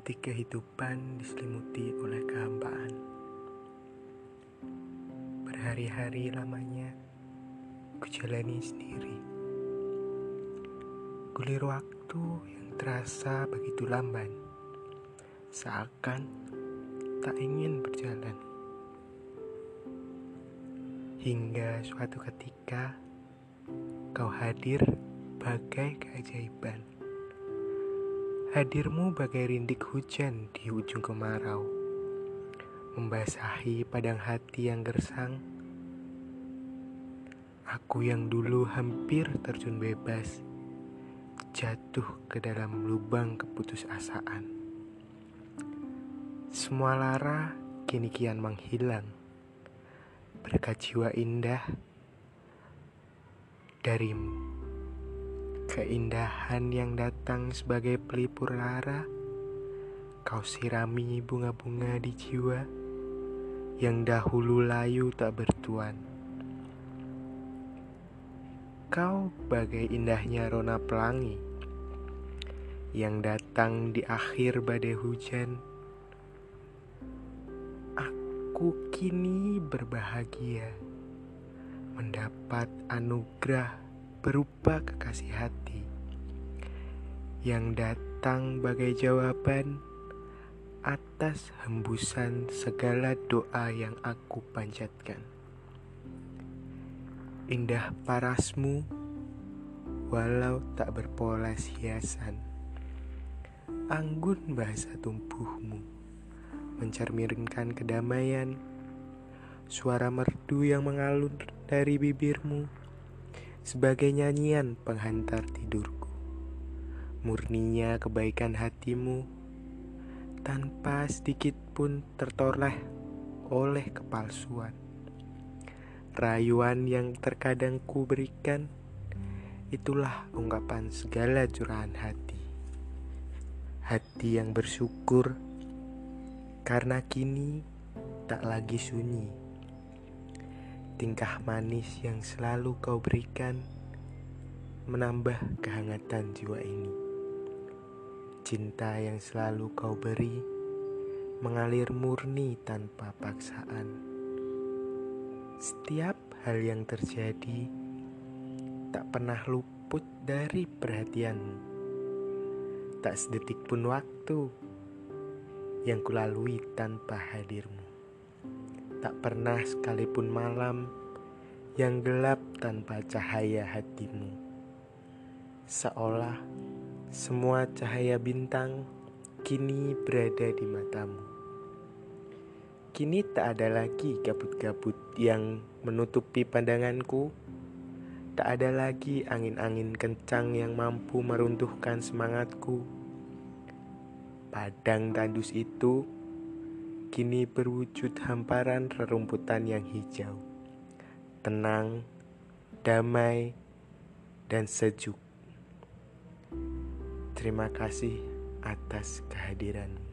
ketika kehidupan diselimuti oleh kehampaan. Berhari-hari lamanya ku jalani sendiri. Gulir waktu yang terasa begitu lamban, seakan tak ingin berjalan. Hingga suatu ketika kau hadir bagai keajaiban Hadirmu bagai rindik hujan di ujung kemarau, membasahi padang hati yang gersang. Aku yang dulu hampir terjun bebas, jatuh ke dalam lubang keputusasaan. Semua lara kini kian menghilang, berkat jiwa indah darimu. Keindahan yang datang sebagai pelipur lara. Kau sirami bunga-bunga di jiwa Yang dahulu layu tak bertuan. Kau bagai indahnya rona pelangi Yang datang di akhir badai hujan. Aku kini berbahagia Mendapat anugerah berupa kekasih hati yang datang bagai jawaban atas hembusan segala doa yang aku panjatkan. Indah parasmu, walau tak berpoles hiasan. Anggun bahasa tumbuhmu, mencerminkan kedamaian. Suara merdu yang mengalun dari bibirmu sebagai nyanyian penghantar tidurku. Murninya kebaikan hatimu tanpa sedikit pun tertoleh oleh kepalsuan. Rayuan yang terkadang ku berikan itulah ungkapan segala curahan hati. Hati yang bersyukur karena kini tak lagi sunyi tingkah manis yang selalu kau berikan menambah kehangatan jiwa ini. Cinta yang selalu kau beri mengalir murni tanpa paksaan. Setiap hal yang terjadi tak pernah luput dari perhatianmu. Tak sedetik pun waktu yang kulalui tanpa hadirmu. Tak pernah sekalipun malam yang gelap tanpa cahaya hatimu. Seolah semua cahaya bintang kini berada di matamu. Kini tak ada lagi kabut-kabut yang menutupi pandanganku. Tak ada lagi angin-angin kencang yang mampu meruntuhkan semangatku. Padang tandus itu kini berwujud hamparan rerumputan yang hijau, tenang, damai, dan sejuk. Terima kasih atas kehadiranmu.